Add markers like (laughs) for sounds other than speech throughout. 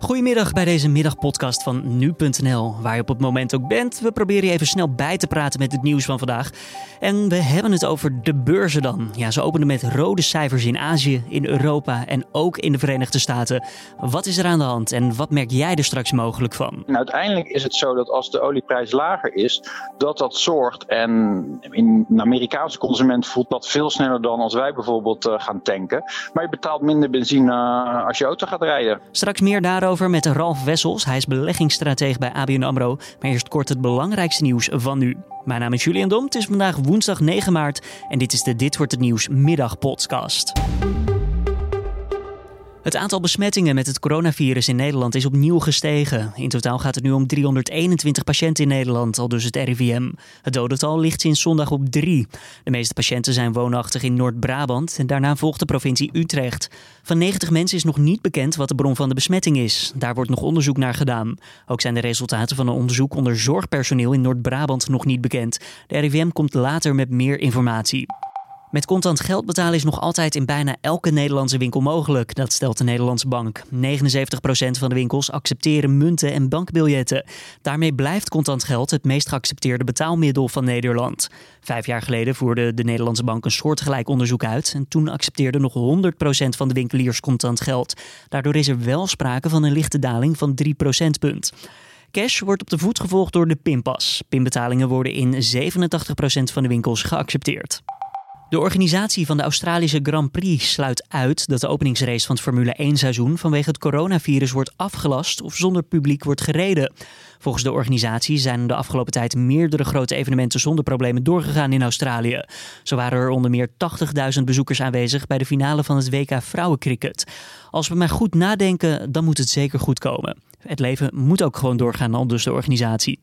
Goedemiddag bij deze middagpodcast van nu.nl, waar je op het moment ook bent. We proberen je even snel bij te praten met het nieuws van vandaag. En we hebben het over de beurzen dan. Ja, ze openen met rode cijfers in Azië, in Europa en ook in de Verenigde Staten. Wat is er aan de hand en wat merk jij er straks mogelijk van? En uiteindelijk is het zo dat als de olieprijs lager is, dat dat zorgt. En in een Amerikaanse consument voelt dat veel sneller dan als wij bijvoorbeeld uh, gaan tanken. Maar je betaalt minder benzine uh, als je auto gaat rijden. Straks meer daarover met Ralf Wessels. Hij is beleggingsstratege bij ABN AMRO. Maar eerst kort het belangrijkste nieuws van nu. Mijn naam is Julian Dom. Het is vandaag woensdag 9 maart. En dit is de Dit Wordt Het Nieuws middagpodcast. Het aantal besmettingen met het coronavirus in Nederland is opnieuw gestegen. In totaal gaat het nu om 321 patiënten in Nederland, al dus het RIVM. Het dodental ligt sinds zondag op 3. De meeste patiënten zijn woonachtig in Noord-Brabant en daarna volgt de provincie Utrecht. Van 90 mensen is nog niet bekend wat de bron van de besmetting is. Daar wordt nog onderzoek naar gedaan. Ook zijn de resultaten van een onderzoek onder zorgpersoneel in Noord-Brabant nog niet bekend. De RIVM komt later met meer informatie. Met contant geld betalen is nog altijd in bijna elke Nederlandse winkel mogelijk, dat stelt de Nederlandse bank. 79% van de winkels accepteren munten en bankbiljetten. Daarmee blijft contant geld het meest geaccepteerde betaalmiddel van Nederland. Vijf jaar geleden voerde de Nederlandse bank een soortgelijk onderzoek uit en toen accepteerde nog 100% van de winkeliers contant geld. Daardoor is er wel sprake van een lichte daling van 3 procentpunt. Cash wordt op de voet gevolgd door de pinpas. Pinbetalingen worden in 87% van de winkels geaccepteerd. De organisatie van de Australische Grand Prix sluit uit dat de openingsrace van het Formule 1 seizoen vanwege het coronavirus wordt afgelast of zonder publiek wordt gereden. Volgens de organisatie zijn de afgelopen tijd meerdere grote evenementen zonder problemen doorgegaan in Australië. Zo waren er onder meer 80.000 bezoekers aanwezig bij de finale van het WK Vrouwencricket. Als we maar goed nadenken, dan moet het zeker goed komen. Het leven moet ook gewoon doorgaan, al dus de organisatie.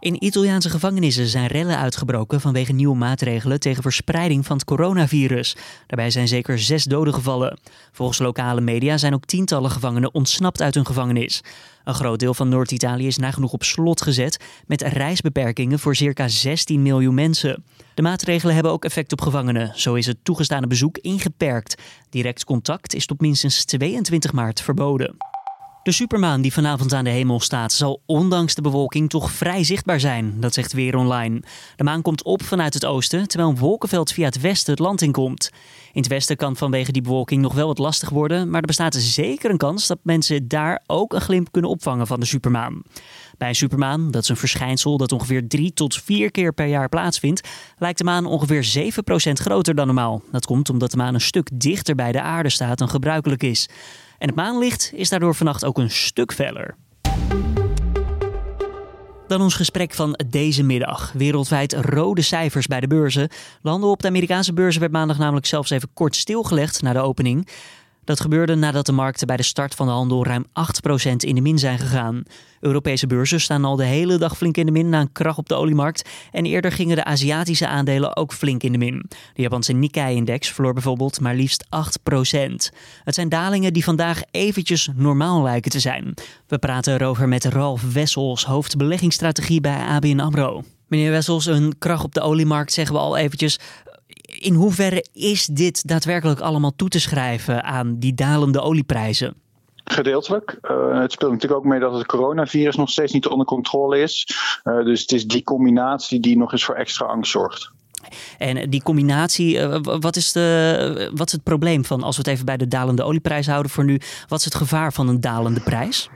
In Italiaanse gevangenissen zijn rellen uitgebroken vanwege nieuwe maatregelen tegen verspreiding van het coronavirus. Daarbij zijn zeker zes doden gevallen. Volgens lokale media zijn ook tientallen gevangenen ontsnapt uit hun gevangenis. Een groot deel van Noord-Italië is nagenoeg op slot gezet met reisbeperkingen voor circa 16 miljoen mensen. De maatregelen hebben ook effect op gevangenen. Zo is het toegestane bezoek ingeperkt. Direct contact is tot minstens 22 maart verboden. De supermaan die vanavond aan de hemel staat, zal ondanks de bewolking toch vrij zichtbaar zijn. Dat zegt Weer Online. De maan komt op vanuit het oosten, terwijl een wolkenveld via het westen het land in komt. In het westen kan vanwege die bewolking nog wel wat lastig worden, maar er bestaat zeker een kans dat mensen daar ook een glimp kunnen opvangen van de supermaan. Bij een supermaan, dat is een verschijnsel dat ongeveer drie tot vier keer per jaar plaatsvindt, lijkt de maan ongeveer 7% groter dan normaal. Dat komt omdat de maan een stuk dichter bij de aarde staat dan gebruikelijk is. En het maanlicht is daardoor vannacht ook een stuk feller. Dan ons gesprek van deze middag. Wereldwijd rode cijfers bij de beurzen. Landen op de Amerikaanse beurzen werd maandag namelijk zelfs even kort stilgelegd na de opening. Dat gebeurde nadat de markten bij de start van de handel ruim 8% in de min zijn gegaan. Europese beurzen staan al de hele dag flink in de min na een krach op de oliemarkt. En eerder gingen de Aziatische aandelen ook flink in de min. De Japanse Nikkei-index verloor bijvoorbeeld maar liefst 8%. Het zijn dalingen die vandaag eventjes normaal lijken te zijn. We praten erover met Ralf Wessels, hoofdbeleggingsstrategie bij ABN AMRO. Meneer Wessels, een krach op de oliemarkt zeggen we al eventjes in hoeverre is dit daadwerkelijk allemaal toe te schrijven aan die dalende olieprijzen? Gedeeltelijk. Uh, het speelt natuurlijk ook mee dat het coronavirus nog steeds niet onder controle is. Uh, dus het is die combinatie die nog eens voor extra angst zorgt. En die combinatie, uh, wat, is de, wat is het probleem van, als we het even bij de dalende olieprijs houden voor nu, wat is het gevaar van een dalende prijs?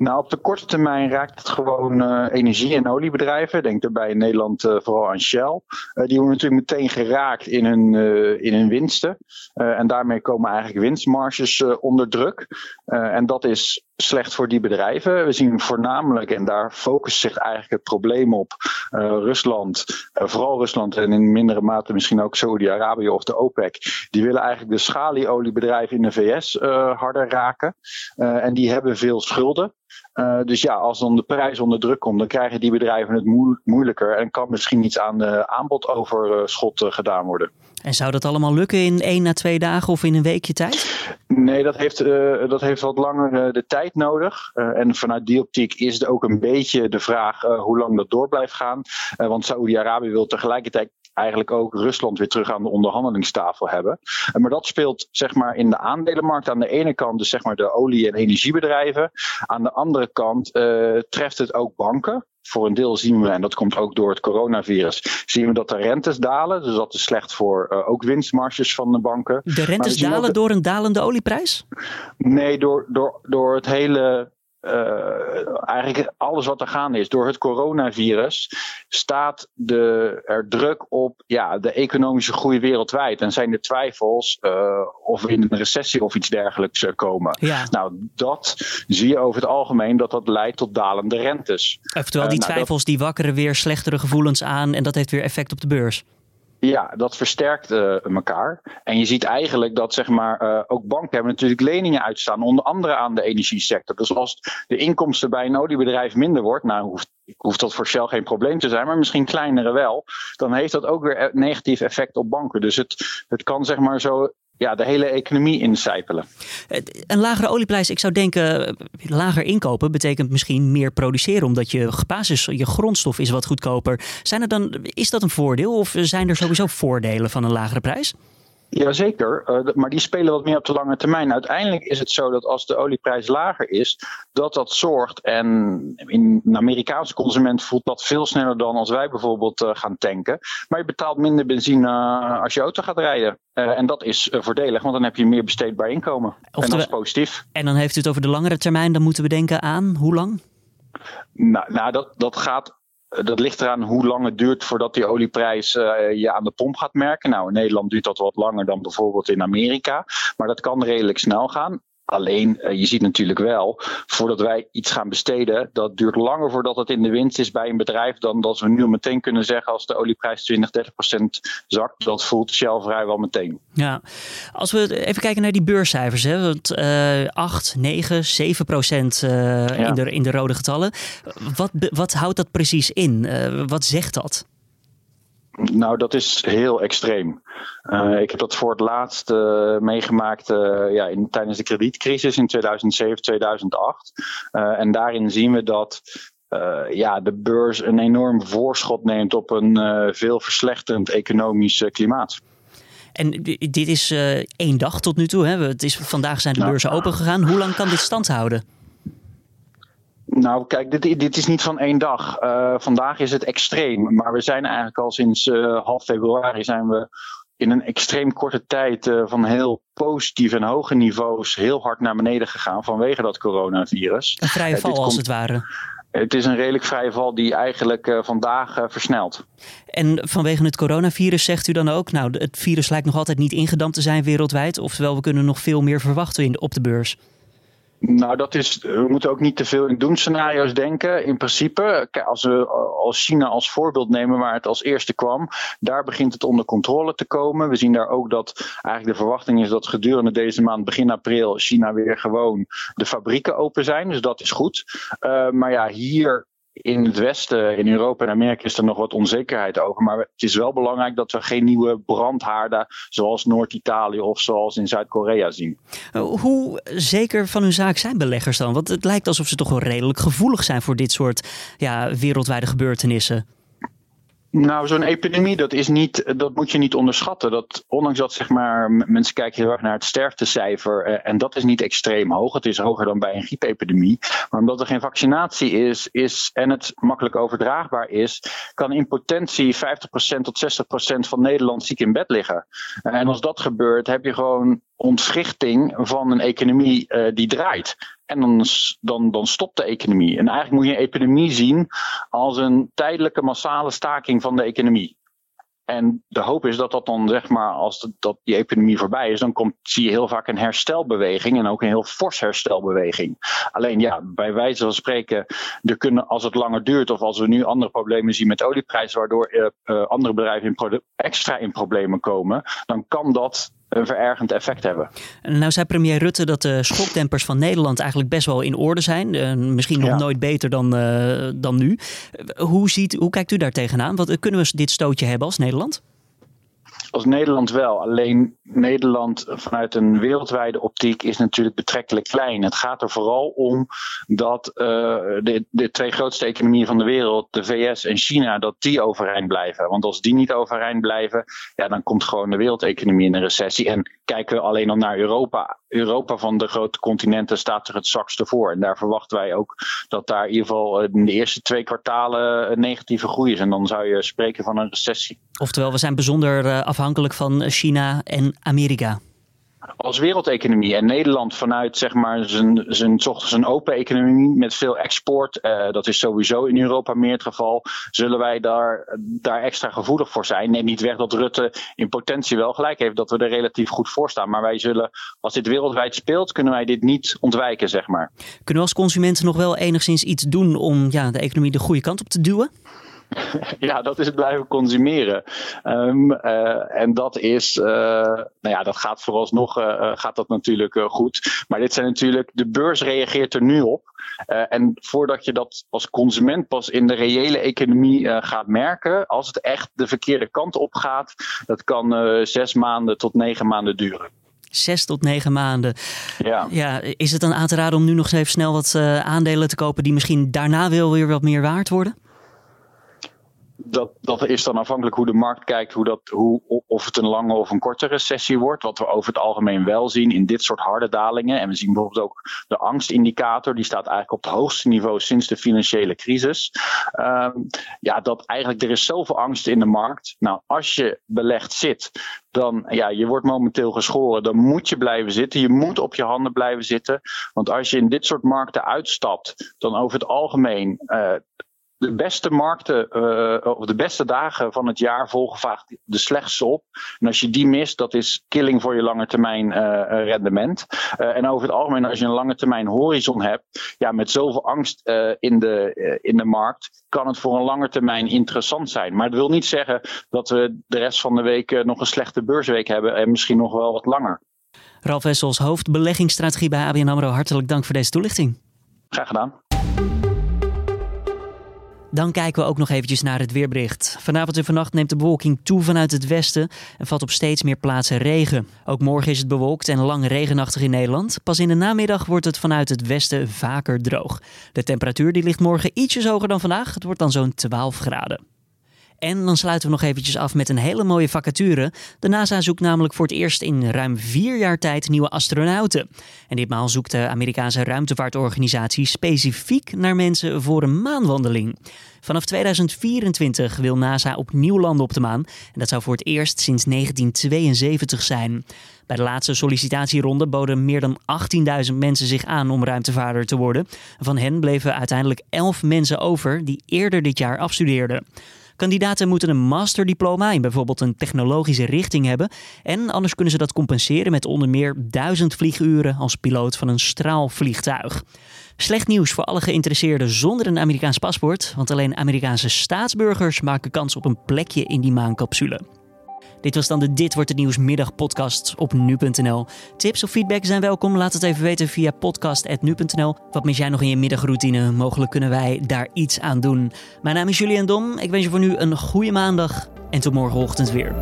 Nou, op de korte termijn raakt het gewoon uh, energie- en oliebedrijven. Denk daarbij in Nederland uh, vooral aan Shell. Uh, die worden natuurlijk meteen geraakt in hun, in hun winsten. en daarmee komen eigenlijk winstmarges onder druk. en dat is slecht voor die bedrijven. We zien voornamelijk, en daar focust zich eigenlijk het probleem op, Rusland, vooral Rusland en in mindere mate misschien ook Saudi-Arabië of de OPEC. Die willen eigenlijk de schalieoliebedrijven in de VS harder raken. en die hebben veel schulden. Uh, dus ja, als dan de prijs onder druk komt, dan krijgen die bedrijven het moeilijker en kan misschien iets aan de aanbodoverschot uh, gedaan worden. En zou dat allemaal lukken in één na twee dagen of in een weekje tijd? Nee, dat heeft, uh, dat heeft wat langer de tijd nodig. en vanuit die optiek is het ook een beetje de vraag hoe lang dat door blijft gaan. want Saoedi-Arabië wil tegelijkertijd eigenlijk ook Rusland weer terug aan de onderhandelingstafel hebben. Maar dat speelt zeg maar in de aandelenmarkt aan de ene kant, dus zeg maar de olie- en energiebedrijven. Aan de andere kant treft het ook banken voor een deel zien we, en dat komt ook door het coronavirus, zien we dat de rentes dalen. Dus dat is slecht voor uh, ook winstmarges van de banken. De rentes dalen door een dalende olieprijs? Nee, door, door, door het hele uh, eigenlijk alles wat er gaande is. Door het coronavirus staat de, er druk op ja, de economische groei wereldwijd. En zijn er twijfels uh, of we in een recessie of iets dergelijks uh, komen. Ja. Nou, dat zie je over het algemeen dat dat leidt tot dalende rentes. Oftewel, die nou, twijfels die wakkeren weer slechtere gevoelens aan en dat heeft weer effect op de beurs. Ja, dat versterkt uh, elkaar. En je ziet eigenlijk dat zeg maar, uh, ook banken hebben natuurlijk leningen uitstaan, onder andere aan de energiesector. Dus als de inkomsten bij een oliebedrijf minder wordt, nou hoeft, hoeft dat voor Shell geen probleem te zijn, maar misschien kleinere wel, dan heeft dat ook weer een negatief effect op banken. Dus het, het kan zeg maar zo ja, de hele economie incijpelen. Een lagere olieprijs, ik zou denken, lager inkopen betekent misschien meer produceren, omdat je basis, je grondstof is wat goedkoper. Zijn er dan, is dat een voordeel of zijn er sowieso voordelen van een lagere prijs? Jazeker, uh, maar die spelen wat meer op de lange termijn. Uiteindelijk is het zo dat als de olieprijs lager is, dat dat zorgt. En in een Amerikaanse consument voelt dat veel sneller dan als wij bijvoorbeeld uh, gaan tanken. Maar je betaalt minder benzine uh, als je auto gaat rijden. en dat is voordelig, want dan heb je meer besteedbaar inkomen. en dat is positief. En dan heeft u het over de langere termijn, dan moeten we denken aan hoe lang? Nou, nou dat, dat gaat eh, dat ligt eraan hoe lang het duurt voordat die olieprijs uh, je aan de pomp gaat merken. Nou, in Nederland duurt dat wat langer dan bijvoorbeeld in Amerika. Maar dat kan redelijk snel gaan. Alleen, uh, je ziet natuurlijk wel, voordat wij iets gaan besteden, dat duurt langer voordat het in de winst is bij een bedrijf dan dat we nu meteen kunnen zeggen als de olieprijs 20, 30 procent zakt. Dat voelt Shell vrijwel meteen. Ja, als we even kijken naar die beurscijfers, hè, want, uh, 8, 9, 7 procent uh, ja. in, de, in de rode getallen. Wat, wat houdt dat precies in? Uh, wat zegt dat? Nou, dat is heel extreem. Uh, ik heb dat voor het laatst uh, meegemaakt uh, ja, in, tijdens de kredietcrisis in 2007, 2008. en daarin zien we dat ja, de beurs een enorm voorschot neemt op een veel verslechterend economisch klimaat. En dit is één dag tot nu toe. Hè? Het is, vandaag zijn de beurzen open gegaan. Hoe lang kan dit stand houden? Nou, kijk, dit, dit is niet van één dag. Uh, vandaag is het extreem. Maar we zijn eigenlijk al sinds uh, half februari zijn we in een extreem korte tijd uh, van heel positief en hoge niveaus heel hard naar beneden gegaan vanwege dat coronavirus. Een vrije val als komt, het ware. Het is een redelijk vrije val die eigenlijk vandaag versnelt. En vanwege het coronavirus zegt u dan ook, nou, het virus lijkt nog altijd niet ingedampt te zijn wereldwijd. Oftewel, we kunnen nog veel meer verwachten in, op de beurs. Nou, dat is, we moeten ook niet te veel in doemscenario's denken. In principe, als we als China als voorbeeld nemen waar het als eerste kwam, daar begint het onder controle te komen. We zien daar ook dat eigenlijk de verwachting is dat gedurende deze maand, begin april, China weer gewoon de fabrieken open zijn. Dus dat is goed. Uh, maar ja, hier in het Westen, in Europa en Amerika, is er nog wat onzekerheid over. Maar het is wel belangrijk dat we geen nieuwe brandhaarden zoals Noord-Italië of zoals in Zuid-Korea zien. Hoe zeker van hun zaak zijn beleggers dan? Want het lijkt alsof ze toch wel redelijk gevoelig zijn voor dit soort ja, wereldwijde gebeurtenissen. Nou, zo'n epidemie, dat, is niet, dat moet je niet onderschatten. Dat, ondanks dat zeg maar, mensen kijken heel erg naar het sterftecijfer. Eh, en dat is niet extreem hoog. Het is hoger dan bij een griepepidemie. Maar omdat er geen vaccinatie is, is en het makkelijk overdraagbaar is, kan in potentie 50% tot 60% van Nederland ziek in bed liggen. En als dat gebeurt, heb je gewoon ontwrichting van een economie uh, die draait. En dan, dan, dan stopt de economie. En eigenlijk moet je een epidemie zien als een tijdelijke massale staking van de economie. En de hoop is dat dat dan, zeg maar, als dat die epidemie voorbij is, dan komt, zie je heel vaak een herstelbeweging en ook een heel fors herstelbeweging. Alleen ja, bij wijze van spreken, er kunnen, als het langer duurt of als we nu andere problemen zien met olieprijs, waardoor uh, uh, andere bedrijven extra in problemen komen, dan kan dat een verergend effect hebben. Nou zei premier Rutte dat de schokdempers van Nederland eigenlijk best wel in orde zijn. Uh, misschien nog ja. nooit beter dan, uh, dan nu. Hoe, ziet, hoe kijkt u daar tegenaan? Wat, kunnen we dit stootje hebben als Nederland? Als Nederland wel. Alleen Nederland vanuit een wereldwijde optiek is natuurlijk betrekkelijk klein. Het gaat er vooral om dat uh, de, de twee grootste economieën van de wereld, de VS en China, dat die overeind blijven. Want als die niet overeind blijven, ja, dan komt gewoon de wereldeconomie in een recessie. En kijken we alleen al naar Europa. Europa van de grote continenten staat er het zwakste voor. En daar verwachten wij ook dat daar in ieder geval in de eerste twee kwartalen een negatieve groei is. En dan zou je spreken van een recessie. Oftewel, we zijn bijzonder eh, afhankelijk van China en Amerika als wereldeconomie en Nederland vanuit zeg maar zijn, zijn, zijn open economie met veel export, uh, dat is sowieso in Europa meer het geval, zullen wij daar, daar extra gevoelig voor zijn. Neem niet weg dat Rutte in potentie wel gelijk heeft dat we er relatief goed voor staan. Maar wij zullen, als dit wereldwijd speelt, kunnen wij dit niet ontwijken, zeg maar. Kunnen we als consumenten nog wel enigszins iets doen om ja, de economie de goede kant op te duwen? (laughs) ja, dat is het blijven consumeren. Um, uh, en dat is, uh, nou ja, dat gaat vooralsnog uh, gaat dat natuurlijk goed. Maar dit zijn natuurlijk, de beurs reageert er nu op. en voordat je dat als consument pas in de reële economie gaat merken, als het echt de verkeerde kant op gaat, dat kan zes maanden tot negen maanden duren. Zes tot negen maanden. Ja. ja. Is het dan aan te raden om nu nog even snel wat aandelen te kopen die misschien daarna wel weer wat meer waard worden? Dat, dat is dan afhankelijk hoe de markt kijkt, hoe dat, hoe, of het een lange of een korte recessie wordt. Wat we over het algemeen wel zien in dit soort harde dalingen. En we zien bijvoorbeeld ook de angstindicator, die staat eigenlijk op het hoogste niveau sinds de financiële crisis. Um, ja, dat eigenlijk er is zoveel angst in de markt. Nou, als je belegd zit, dan ja, je wordt momenteel geschoren. Dan moet je blijven zitten. Je moet op je handen blijven zitten. Want als je in dit soort markten uitstapt, dan over het algemeen. Uh, de beste markten uh, of de beste dagen van het jaar volgen vaak de slechtste op. En als je die mist, dat is killing voor je lange termijn uh, rendement. Uh, en over het algemeen, als je een lange termijn horizon hebt, ja, met zoveel angst in, de, in de markt, kan het voor een lange termijn interessant zijn. Maar dat wil niet zeggen dat we de rest van de week nog een slechte beursweek hebben en misschien nog wel wat langer. Ralf Wessels, hoofdbeleggingsstrategie bij ABN AMRO. Hartelijk dank voor deze toelichting. Graag gedaan. Dan kijken we ook nog eventjes naar het weerbericht. Vanavond en vannacht neemt de bewolking toe vanuit het westen en valt op steeds meer plaatsen regen. Ook morgen is het bewolkt en lang regenachtig in Nederland. Pas in de namiddag wordt het vanuit het westen vaker droog. De temperatuur die ligt morgen ietsjes hoger dan vandaag. Het wordt dan zo'n 12 graden. En dan sluiten we nog eventjes af met een hele mooie vacature. De NASA zoekt namelijk voor het eerst in ruim vier jaar tijd nieuwe astronauten. En ditmaal zoekt de Amerikaanse ruimtevaartorganisatie specifiek naar mensen voor een maanwandeling. Vanaf 2024 wil NASA opnieuw landen op de maan. En dat zou voor het eerst sinds 1972 zijn. Bij de laatste sollicitatieronde boden meer dan 18.000 mensen zich aan om ruimtevaarder te worden. Van hen bleven uiteindelijk 11 mensen over die eerder dit jaar afstudeerden. Kandidaten moeten een masterdiploma in bijvoorbeeld een technologische richting hebben. En anders kunnen ze dat compenseren met onder meer duizend vlieguren als piloot van een straalvliegtuig. Slecht nieuws voor alle geïnteresseerden zonder een Amerikaans paspoort, want alleen Amerikaanse staatsburgers maken kans op een plekje in die maancapsule. Dit was dan de Dit wordt het nieuws middagpodcast op nu.nl. Tips of feedback zijn welkom. Laat het even weten via podcast.nu.nl. Wat mis jij nog in je middagroutine? Mogelijk kunnen wij daar iets aan doen. Mijn naam is Julian Dom. Ik wens je voor nu een goede maandag en tot morgenochtend weer.